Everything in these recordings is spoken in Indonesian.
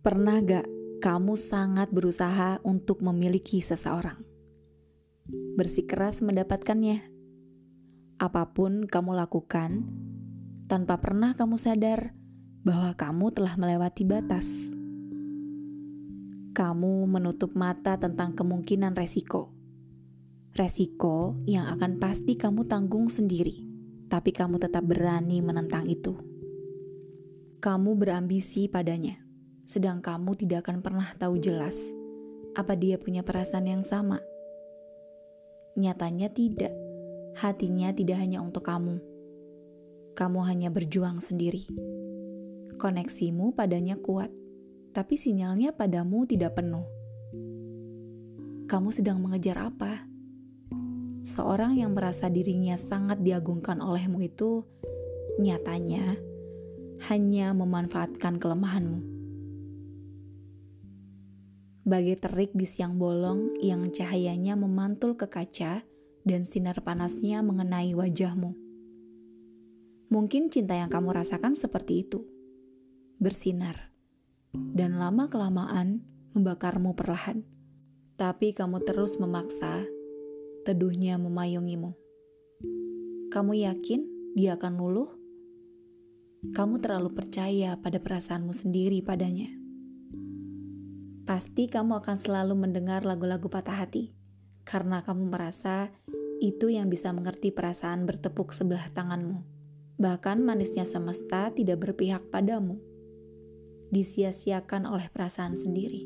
Pernah gak kamu sangat berusaha untuk memiliki seseorang? Bersikeras mendapatkannya. Apa pun kamu lakukan, tanpa pernah kamu sadar bahwa kamu telah melewati batas. Kamu menutup mata tentang kemungkinan resiko. Resiko yang akan pasti kamu tanggung sendiri, tapi kamu tetap berani menentang itu. Kamu berambisi padanya sedang kamu tidak akan pernah tahu jelas apa dia punya perasaan yang sama. Nyatanya tidak, hatinya tidak hanya untuk kamu. Kamu hanya berjuang sendiri. Koneksimu padanya kuat, tapi sinyalnya padamu tidak penuh. Kamu sedang mengejar apa? Seorang yang merasa dirinya sangat diagungkan olehmu itu nyatanya hanya memanfaatkan kelemahanmu bagai terik di siang bolong yang cahayanya memantul ke kaca dan sinar panasnya mengenai wajahmu. Mungkin cinta yang kamu rasakan seperti itu, bersinar, dan lama-kelamaan membakarmu perlahan. Tapi kamu terus memaksa, teduhnya memayungimu. Kamu yakin dia akan luluh? Kamu terlalu percaya pada perasaanmu sendiri padanya pasti kamu akan selalu mendengar lagu-lagu patah hati karena kamu merasa itu yang bisa mengerti perasaan bertepuk sebelah tanganmu. Bahkan manisnya semesta tidak berpihak padamu. Disia-siakan oleh perasaan sendiri.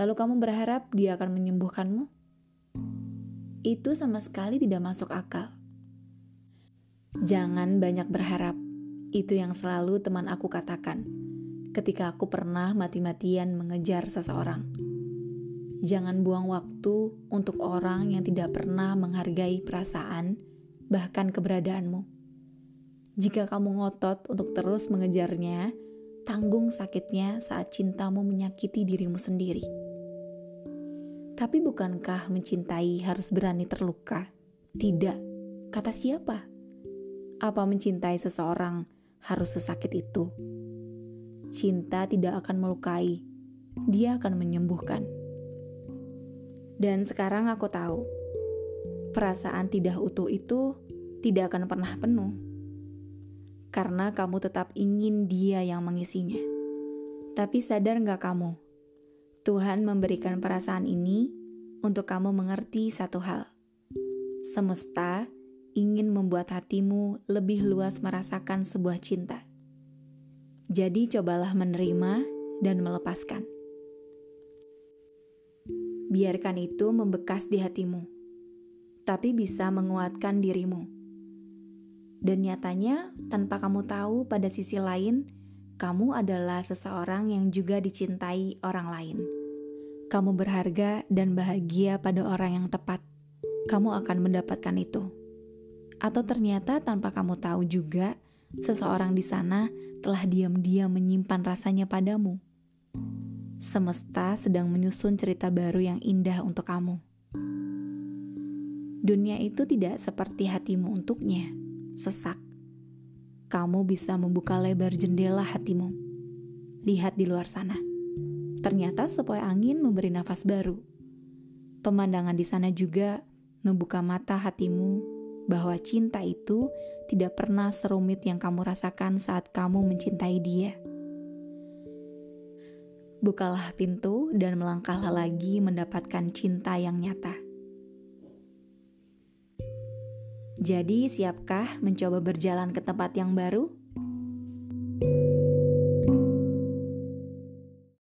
Lalu kamu berharap dia akan menyembuhkanmu? Itu sama sekali tidak masuk akal. Jangan banyak berharap. Itu yang selalu teman aku katakan ketika aku pernah mati-matian mengejar seseorang. Jangan buang waktu untuk orang yang tidak pernah menghargai perasaan, bahkan keberadaanmu. Jika kamu ngotot untuk terus mengejarnya, tanggung sakitnya saat cintamu menyakiti dirimu sendiri. Tapi bukankah mencintai harus berani terluka? Tidak, kata siapa? Apa mencintai seseorang harus sesakit itu? Cinta tidak akan melukai, dia akan menyembuhkan. Dan sekarang aku tahu, perasaan tidak utuh itu tidak akan pernah penuh. Karena kamu tetap ingin dia yang mengisinya. Tapi sadar nggak kamu? Tuhan memberikan perasaan ini untuk kamu mengerti satu hal. Semesta ingin membuat hatimu lebih luas merasakan sebuah cinta. Jadi, cobalah menerima dan melepaskan. Biarkan itu membekas di hatimu, tapi bisa menguatkan dirimu. Dan nyatanya, tanpa kamu tahu, pada sisi lain kamu adalah seseorang yang juga dicintai orang lain. Kamu berharga dan bahagia pada orang yang tepat. Kamu akan mendapatkan itu, atau ternyata tanpa kamu tahu juga seseorang di sana telah diam-diam menyimpan rasanya padamu. Semesta sedang menyusun cerita baru yang indah untuk kamu. Dunia itu tidak seperti hatimu untuknya, sesak. Kamu bisa membuka lebar jendela hatimu. Lihat di luar sana. Ternyata sepoi angin memberi nafas baru. Pemandangan di sana juga membuka mata hatimu bahwa cinta itu tidak pernah serumit yang kamu rasakan saat kamu mencintai dia. Bukalah pintu dan melangkahlah lagi mendapatkan cinta yang nyata. Jadi, siapkah mencoba berjalan ke tempat yang baru?